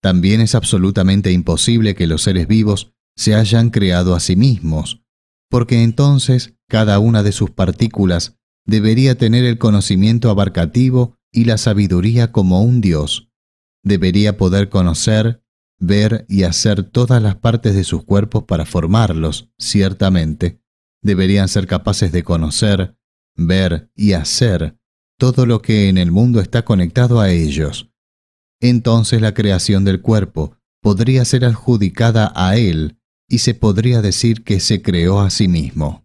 También es absolutamente imposible que los seres vivos se hayan creado a sí mismos, porque entonces cada una de sus partículas debería tener el conocimiento abarcativo y la sabiduría como un Dios. Debería poder conocer, ver y hacer todas las partes de sus cuerpos para formarlos, ciertamente. Deberían ser capaces de conocer, ver y hacer todo lo que en el mundo está conectado a ellos. Entonces la creación del cuerpo podría ser adjudicada a Él y se podría decir que se creó a sí mismo.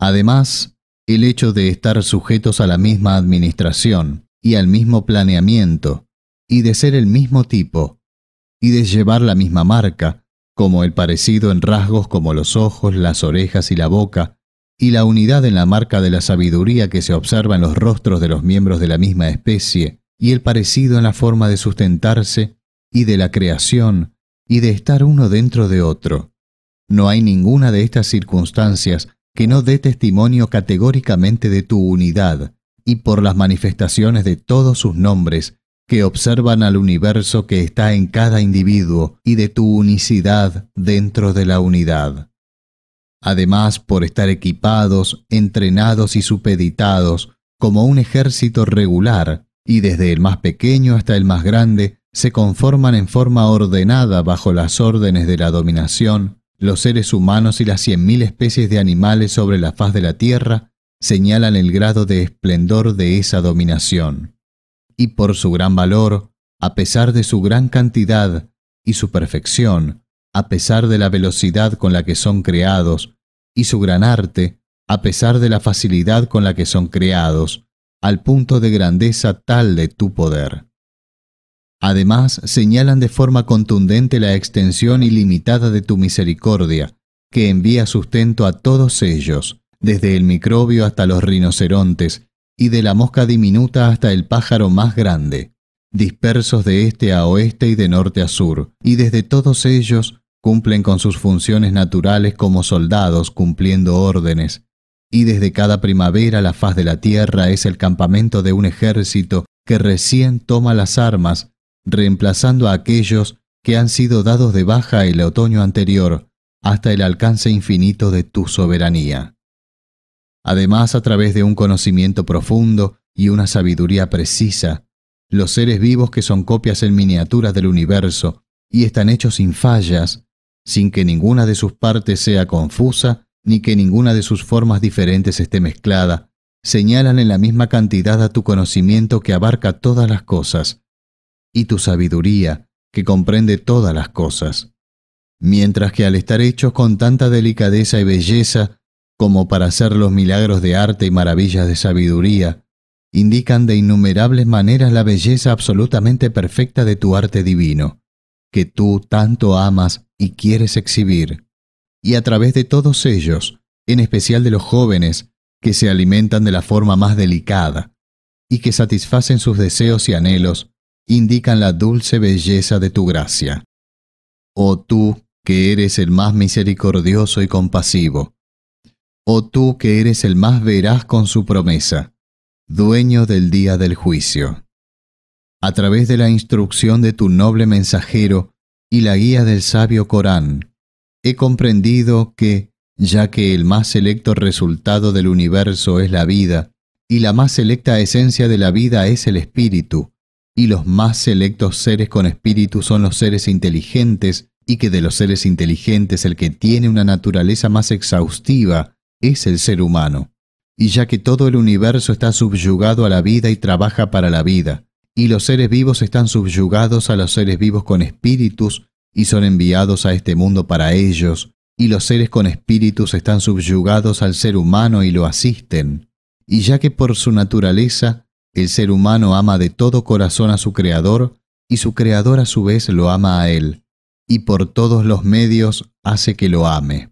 Además, el hecho de estar sujetos a la misma administración y al mismo planeamiento, y de ser el mismo tipo, y de llevar la misma marca, como el parecido en rasgos como los ojos, las orejas y la boca, y la unidad en la marca de la sabiduría que se observa en los rostros de los miembros de la misma especie, y el parecido en la forma de sustentarse, y de la creación, y de estar uno dentro de otro, no hay ninguna de estas circunstancias que no dé testimonio categóricamente de tu unidad, y por las manifestaciones de todos sus nombres, que observan al universo que está en cada individuo y de tu unicidad dentro de la unidad. Además, por estar equipados, entrenados y supeditados como un ejército regular, y desde el más pequeño hasta el más grande, se conforman en forma ordenada bajo las órdenes de la dominación, los seres humanos y las cien mil especies de animales sobre la faz de la Tierra señalan el grado de esplendor de esa dominación. Y por su gran valor, a pesar de su gran cantidad y su perfección, a pesar de la velocidad con la que son creados, y su gran arte, a pesar de la facilidad con la que son creados, al punto de grandeza tal de tu poder. Además, señalan de forma contundente la extensión ilimitada de tu misericordia, que envía sustento a todos ellos, desde el microbio hasta los rinocerontes, y de la mosca diminuta hasta el pájaro más grande, dispersos de este a oeste y de norte a sur, y desde todos ellos cumplen con sus funciones naturales como soldados cumpliendo órdenes, y desde cada primavera la faz de la tierra es el campamento de un ejército que recién toma las armas, reemplazando a aquellos que han sido dados de baja el otoño anterior, hasta el alcance infinito de tu soberanía. Además, a través de un conocimiento profundo y una sabiduría precisa, los seres vivos que son copias en miniatura del universo y están hechos sin fallas, sin que ninguna de sus partes sea confusa ni que ninguna de sus formas diferentes esté mezclada, señalan en la misma cantidad a tu conocimiento que abarca todas las cosas, y tu sabiduría, que comprende todas las cosas. Mientras que al estar hechos con tanta delicadeza y belleza, como para hacer los milagros de arte y maravillas de sabiduría, indican de innumerables maneras la belleza absolutamente perfecta de tu arte divino, que tú tanto amas y quieres exhibir. Y a través de todos ellos, en especial de los jóvenes, que se alimentan de la forma más delicada, y que satisfacen sus deseos y anhelos, indican la dulce belleza de tu gracia. Oh tú, que eres el más misericordioso y compasivo, oh tú que eres el más veraz con su promesa, dueño del día del juicio. A través de la instrucción de tu noble mensajero y la guía del sabio Corán, he comprendido que, ya que el más selecto resultado del universo es la vida, y la más selecta esencia de la vida es el espíritu, y los más selectos seres con espíritu son los seres inteligentes, y que de los seres inteligentes el que tiene una naturaleza más exhaustiva es el ser humano, y ya que todo el universo está subyugado a la vida y trabaja para la vida, y los seres vivos están subyugados a los seres vivos con espíritus y son enviados a este mundo para ellos, y los seres con espíritus están subyugados al ser humano y lo asisten, y ya que por su naturaleza el ser humano ama de todo corazón a su Creador, y su Creador a su vez lo ama a él, y por todos los medios hace que lo ame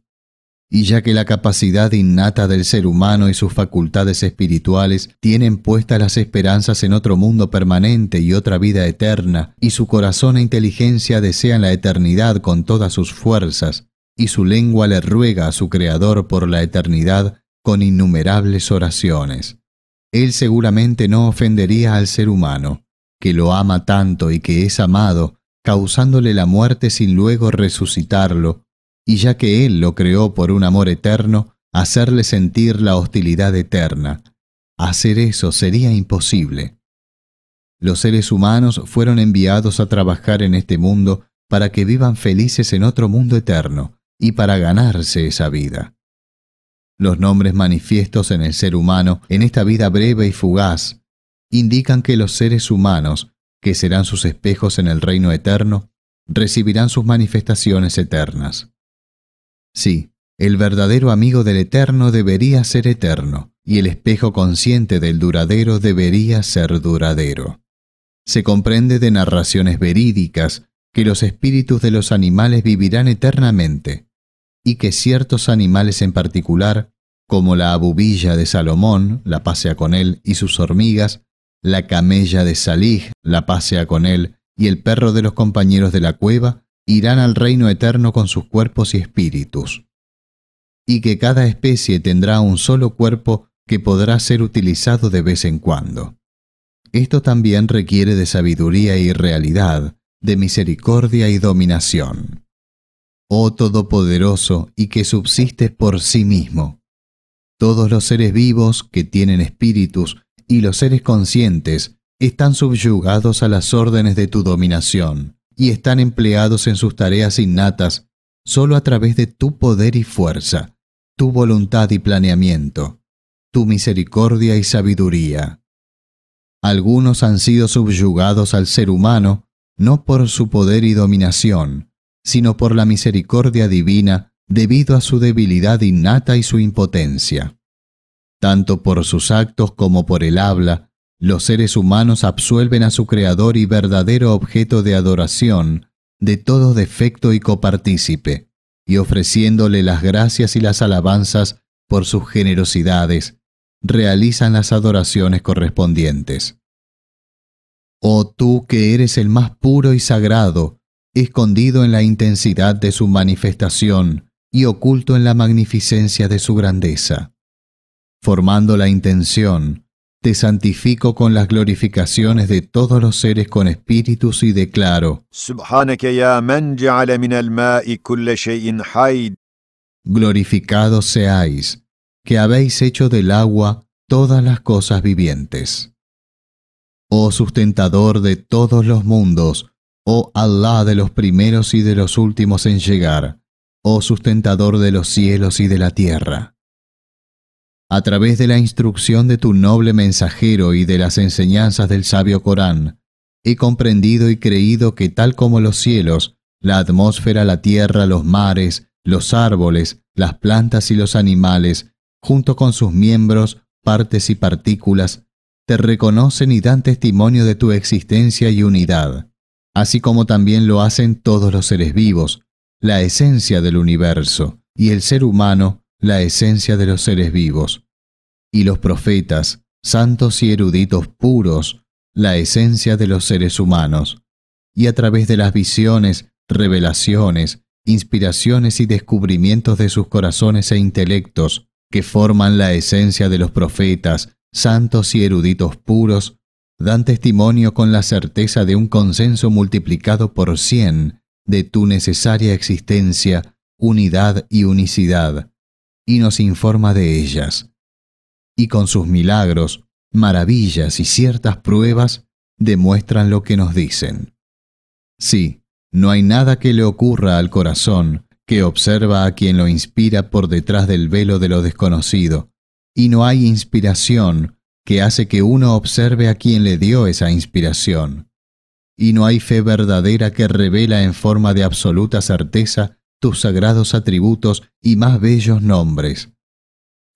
y ya que la capacidad innata del ser humano y sus facultades espirituales tienen puestas las esperanzas en otro mundo permanente y otra vida eterna, y su corazón e inteligencia desean la eternidad con todas sus fuerzas, y su lengua le ruega a su Creador por la eternidad con innumerables oraciones. Él seguramente no ofendería al ser humano, que lo ama tanto y que es amado, causándole la muerte sin luego resucitarlo, y ya que Él lo creó por un amor eterno, hacerle sentir la hostilidad eterna. Hacer eso sería imposible. Los seres humanos fueron enviados a trabajar en este mundo para que vivan felices en otro mundo eterno y para ganarse esa vida. Los nombres manifiestos en el ser humano en esta vida breve y fugaz indican que los seres humanos, que serán sus espejos en el reino eterno, recibirán sus manifestaciones eternas. Sí, el verdadero amigo del eterno debería ser eterno, y el espejo consciente del duradero debería ser duradero. Se comprende de narraciones verídicas que los espíritus de los animales vivirán eternamente, y que ciertos animales en particular, como la abubilla de Salomón, la pasea con él, y sus hormigas, la camella de Salih, la pasea con él, y el perro de los compañeros de la cueva, irán al reino eterno con sus cuerpos y espíritus, y que cada especie tendrá un solo cuerpo que podrá ser utilizado de vez en cuando. Esto también requiere de sabiduría y realidad, de misericordia y dominación. Oh Todopoderoso y que subsistes por sí mismo. Todos los seres vivos que tienen espíritus y los seres conscientes están subyugados a las órdenes de tu dominación y están empleados en sus tareas innatas solo a través de tu poder y fuerza, tu voluntad y planeamiento, tu misericordia y sabiduría. Algunos han sido subyugados al ser humano no por su poder y dominación, sino por la misericordia divina debido a su debilidad innata y su impotencia. Tanto por sus actos como por el habla, los seres humanos absuelven a su Creador y verdadero objeto de adoración de todo defecto y copartícipe, y ofreciéndole las gracias y las alabanzas por sus generosidades, realizan las adoraciones correspondientes. Oh tú que eres el más puro y sagrado, escondido en la intensidad de su manifestación y oculto en la magnificencia de su grandeza. Formando la intención, te santifico con las glorificaciones de todos los seres con espíritus y declaro, Glorificados seáis, que habéis hecho del agua todas las cosas vivientes. Oh sustentador de todos los mundos, oh Allah de los primeros y de los últimos en llegar, oh sustentador de los cielos y de la tierra. A través de la instrucción de tu noble mensajero y de las enseñanzas del sabio Corán, he comprendido y creído que tal como los cielos, la atmósfera, la tierra, los mares, los árboles, las plantas y los animales, junto con sus miembros, partes y partículas, te reconocen y dan testimonio de tu existencia y unidad, así como también lo hacen todos los seres vivos, la esencia del universo, y el ser humano, la esencia de los seres vivos, y los profetas, santos y eruditos puros, la esencia de los seres humanos, y a través de las visiones, revelaciones, inspiraciones y descubrimientos de sus corazones e intelectos, que forman la esencia de los profetas, santos y eruditos puros, dan testimonio con la certeza de un consenso multiplicado por cien de tu necesaria existencia, unidad y unicidad, y nos informa de ellas. Y con sus milagros, maravillas y ciertas pruebas demuestran lo que nos dicen. Sí, no hay nada que le ocurra al corazón que observa a quien lo inspira por detrás del velo de lo desconocido, y no hay inspiración que hace que uno observe a quien le dio esa inspiración. Y no hay fe verdadera que revela en forma de absoluta certeza tus sagrados atributos y más bellos nombres.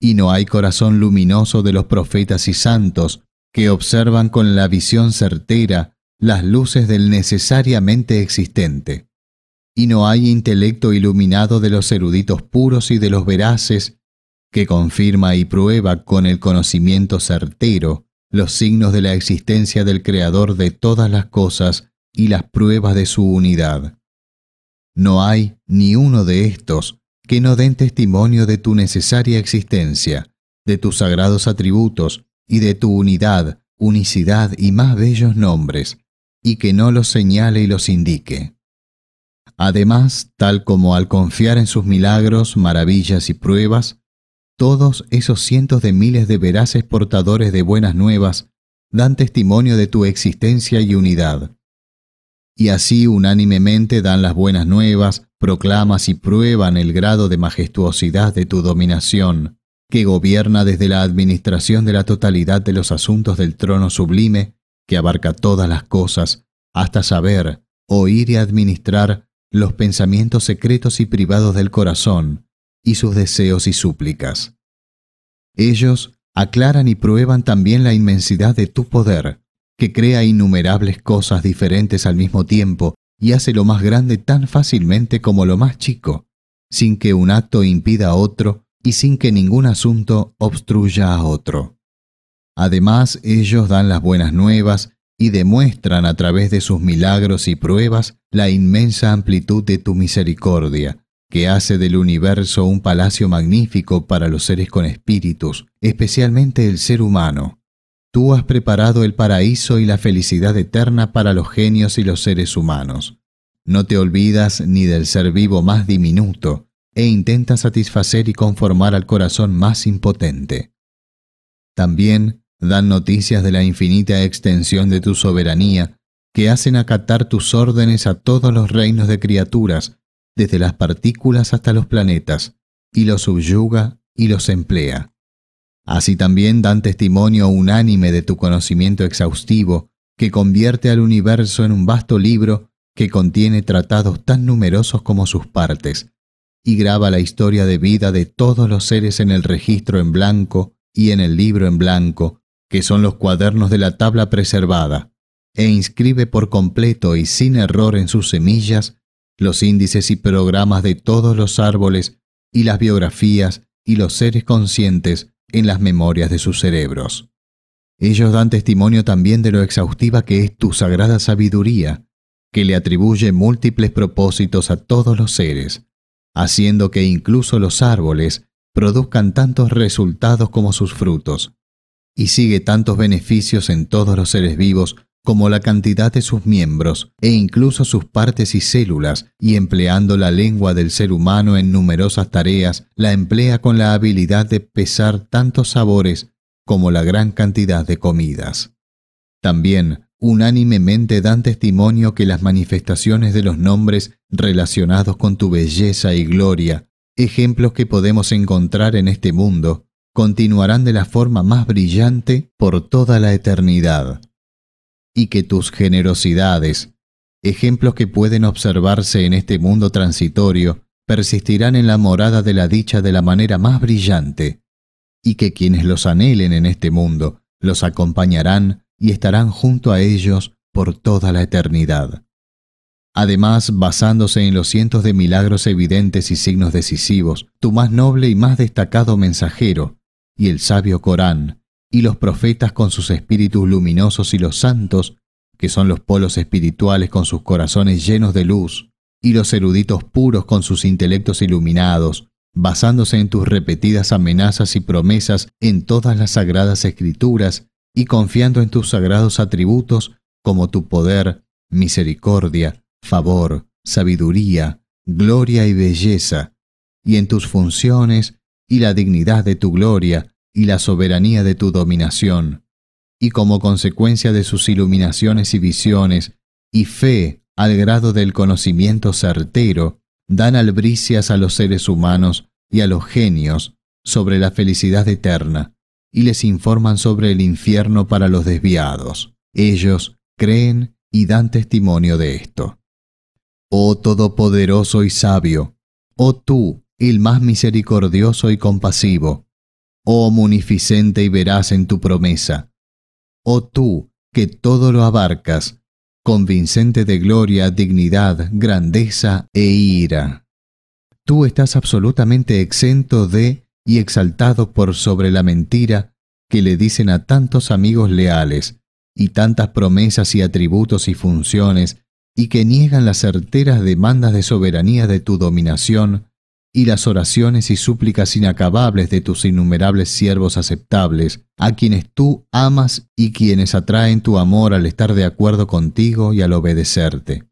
Y no hay corazón luminoso de los profetas y santos que observan con la visión certera las luces del necesariamente existente. Y no hay intelecto iluminado de los eruditos puros y de los veraces que confirma y prueba con el conocimiento certero los signos de la existencia del Creador de todas las cosas y las pruebas de su unidad. No hay ni uno de estos que no den testimonio de tu necesaria existencia, de tus sagrados atributos y de tu unidad, unicidad y más bellos nombres, y que no los señale y los indique. Además, tal como al confiar en sus milagros, maravillas y pruebas, todos esos cientos de miles de veraces portadores de buenas nuevas dan testimonio de tu existencia y unidad. Y así unánimemente dan las buenas nuevas, proclamas y prueban el grado de majestuosidad de tu dominación, que gobierna desde la administración de la totalidad de los asuntos del trono sublime, que abarca todas las cosas, hasta saber, oír y administrar los pensamientos secretos y privados del corazón, y sus deseos y súplicas. Ellos aclaran y prueban también la inmensidad de tu poder, que crea innumerables cosas diferentes al mismo tiempo y hace lo más grande tan fácilmente como lo más chico, sin que un acto impida a otro y sin que ningún asunto obstruya a otro. Además, ellos dan las buenas nuevas y demuestran a través de sus milagros y pruebas la inmensa amplitud de tu misericordia, que hace del universo un palacio magnífico para los seres con espíritus, especialmente el ser humano, Tú has preparado el paraíso y la felicidad eterna para los genios y los seres humanos. No te olvidas ni del ser vivo más diminuto, e intentas satisfacer y conformar al corazón más impotente. También dan noticias de la infinita extensión de tu soberanía, que hacen acatar tus órdenes a todos los reinos de criaturas, desde las partículas hasta los planetas, y los subyuga y los emplea. Así también dan testimonio unánime de tu conocimiento exhaustivo, que convierte al universo en un vasto libro que contiene tratados tan numerosos como sus partes, y graba la historia de vida de todos los seres en el registro en blanco y en el libro en blanco, que son los cuadernos de la tabla preservada, e inscribe por completo y sin error en sus semillas los índices y programas de todos los árboles y las biografías y los seres conscientes en las memorias de sus cerebros. Ellos dan testimonio también de lo exhaustiva que es tu sagrada sabiduría, que le atribuye múltiples propósitos a todos los seres, haciendo que incluso los árboles produzcan tantos resultados como sus frutos, y sigue tantos beneficios en todos los seres vivos como la cantidad de sus miembros e incluso sus partes y células, y empleando la lengua del ser humano en numerosas tareas, la emplea con la habilidad de pesar tantos sabores como la gran cantidad de comidas. También unánimemente dan testimonio que las manifestaciones de los nombres relacionados con tu belleza y gloria, ejemplos que podemos encontrar en este mundo, continuarán de la forma más brillante por toda la eternidad, y que tus generosidades, ejemplos que pueden observarse en este mundo transitorio, persistirán en la morada de la dicha de la manera más brillante, y que quienes los anhelen en este mundo los acompañarán y estarán junto a ellos por toda la eternidad. Además, basándose en los cientos de milagros evidentes y signos decisivos, tu más noble y más destacado mensajero, y el sabio Corán, y los profetas con sus espíritus luminosos y los santos, que son los polos espirituales con sus corazones llenos de luz, y los eruditos puros con sus intelectos iluminados, basándose en tus repetidas amenazas y promesas en todas las sagradas escrituras, y confiando en tus sagrados atributos como tu poder, misericordia, favor, sabiduría, gloria y belleza, y en tus funciones y la dignidad de tu gloria y la soberanía de tu dominación, y como consecuencia de sus iluminaciones y visiones, y fe al grado del conocimiento certero, dan albricias a los seres humanos y a los genios sobre la felicidad eterna, y les informan sobre el infierno para los desviados. Ellos creen y dan testimonio de esto. Oh Todopoderoso y Sabio, oh tú, el más misericordioso y compasivo, oh munificente y veraz en tu promesa, oh tú, que todo lo abarcas, convincente de gloria, dignidad, grandeza e ira. Tú estás absolutamente exento de y exaltado por sobre la mentira que le dicen a tantos amigos leales, y tantas promesas y atributos y funciones, y que niegan las certeras demandas de soberanía de tu dominación, y las oraciones y súplicas inacabables de tus innumerables siervos aceptables, a quienes tú amas y quienes atraen tu amor al estar de acuerdo contigo y al obedecerte.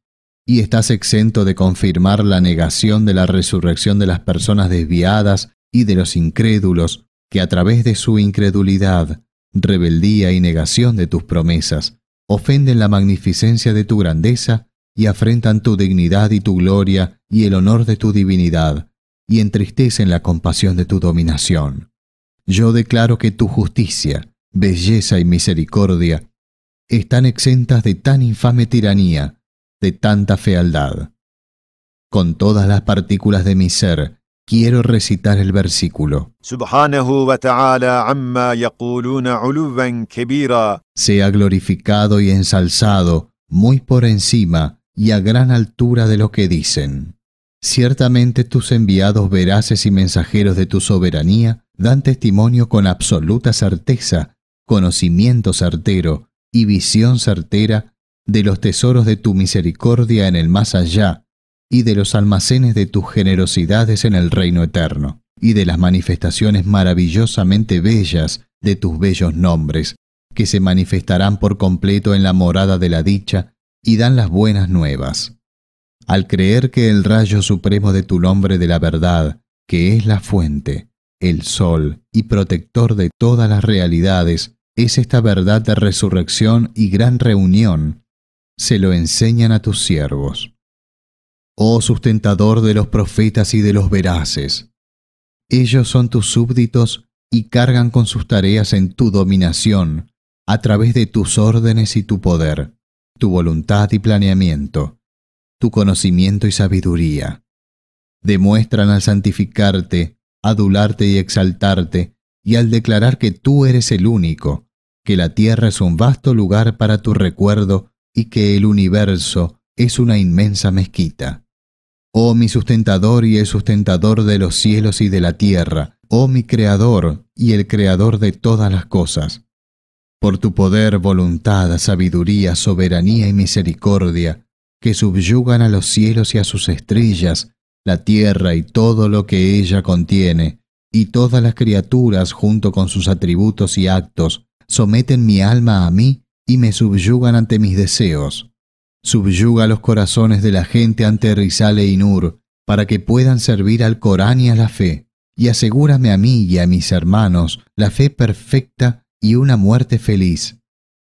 Y estás exento de confirmar la negación de la resurrección de las personas desviadas y de los incrédulos que a través de su incredulidad, rebeldía y negación de tus promesas, ofenden la magnificencia de tu grandeza y afrentan tu dignidad y tu gloria y el honor de tu divinidad, y entristecen la compasión de tu dominación. Yo declaro que tu justicia, belleza y misericordia están exentas de tan infame tiranía, de tanta fealdad. Con todas las partículas de mi ser, quiero recitar el versículo. Sea glorificado y ensalzado muy por encima y a gran altura de lo que dicen. Ciertamente tus enviados veraces y mensajeros de tu soberanía dan testimonio con absoluta certeza, conocimiento certero y visión certera de los tesoros de tu misericordia en el más allá y de los almacenes de tus generosidades en el reino eterno, y de las manifestaciones maravillosamente bellas de tus bellos nombres, que se manifestarán por completo en la morada de la dicha y dan las buenas nuevas. Al creer que el rayo supremo de tu nombre de la verdad, que es la fuente, el sol y protector de todas las realidades, es esta verdad de resurrección y gran reunión, se lo enseñan a tus siervos. Oh sustentador de los profetas y de los veraces, ellos son tus súbditos y cargan con sus tareas en tu dominación, a través de tus órdenes y tu poder, tu voluntad y planeamiento, tu conocimiento y sabiduría. Demuestran al santificarte, adularte y exaltarte, y al declarar que tú eres el único, que la tierra es un vasto lugar para tu recuerdo y que el universo es una inmensa mezquita. Oh mi sustentador y el sustentador de los cielos y de la tierra, oh mi creador y el creador de todas las cosas por tu poder, voluntad, sabiduría, soberanía y misericordia, que subyugan a los cielos y a sus estrellas, la tierra y todo lo que ella contiene, y todas las criaturas junto con sus atributos y actos, someten mi alma a mí y me subyugan ante mis deseos. Subyuga los corazones de la gente ante Rizal e Inur, para que puedan servir al Corán y a la fe, y asegúrame a mí y a mis hermanos la fe perfecta y una muerte feliz.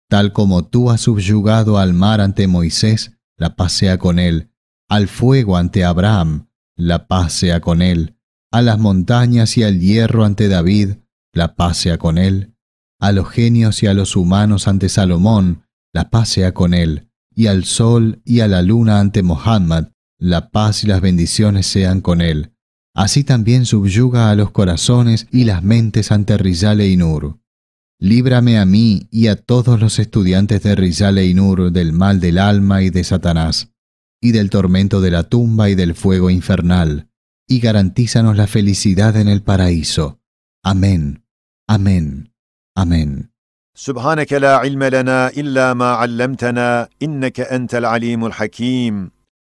Tal como tú has subyugado al mar ante Moisés, la paz sea con él, al fuego ante Abraham, la paz sea con él, a las montañas y al hierro ante David, la paz sea con él, a los genios y a los humanos ante Salomón, la paz sea con él, y al sol y a la luna ante Mohammed, la paz y las bendiciones sean con él. Así también subyuga a los corazones y las mentes ante Rizal e Inur. Líbrame a mí y a todos los estudiantes de Rizal e Inur del mal del alma y de Satanás, y del tormento de la tumba y del fuego infernal, y garantízanos la felicidad en el paraíso. Amén. Amén. Amén. سبحانك لا علم لنا إلا ما علمتنا إنك أنت العليم الحكيم.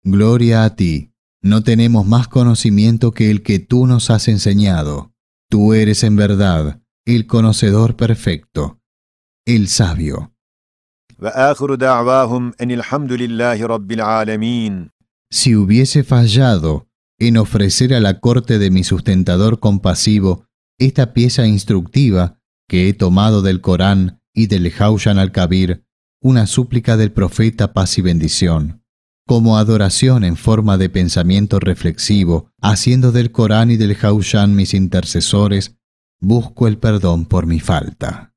Gloria a ti. No tenemos más conocimiento que el que tú nos has enseñado. Tú eres en verdad el conocedor perfecto, el sabio. Si hubiese fallado en ofrecer a la corte de mi sustentador compasivo esta pieza instructiva que he tomado del Corán y del Haushan al-Kabir, una súplica del profeta paz y bendición, como adoración en forma de pensamiento reflexivo, haciendo del Corán y del Haushan mis intercesores busco el perdón por mi falta.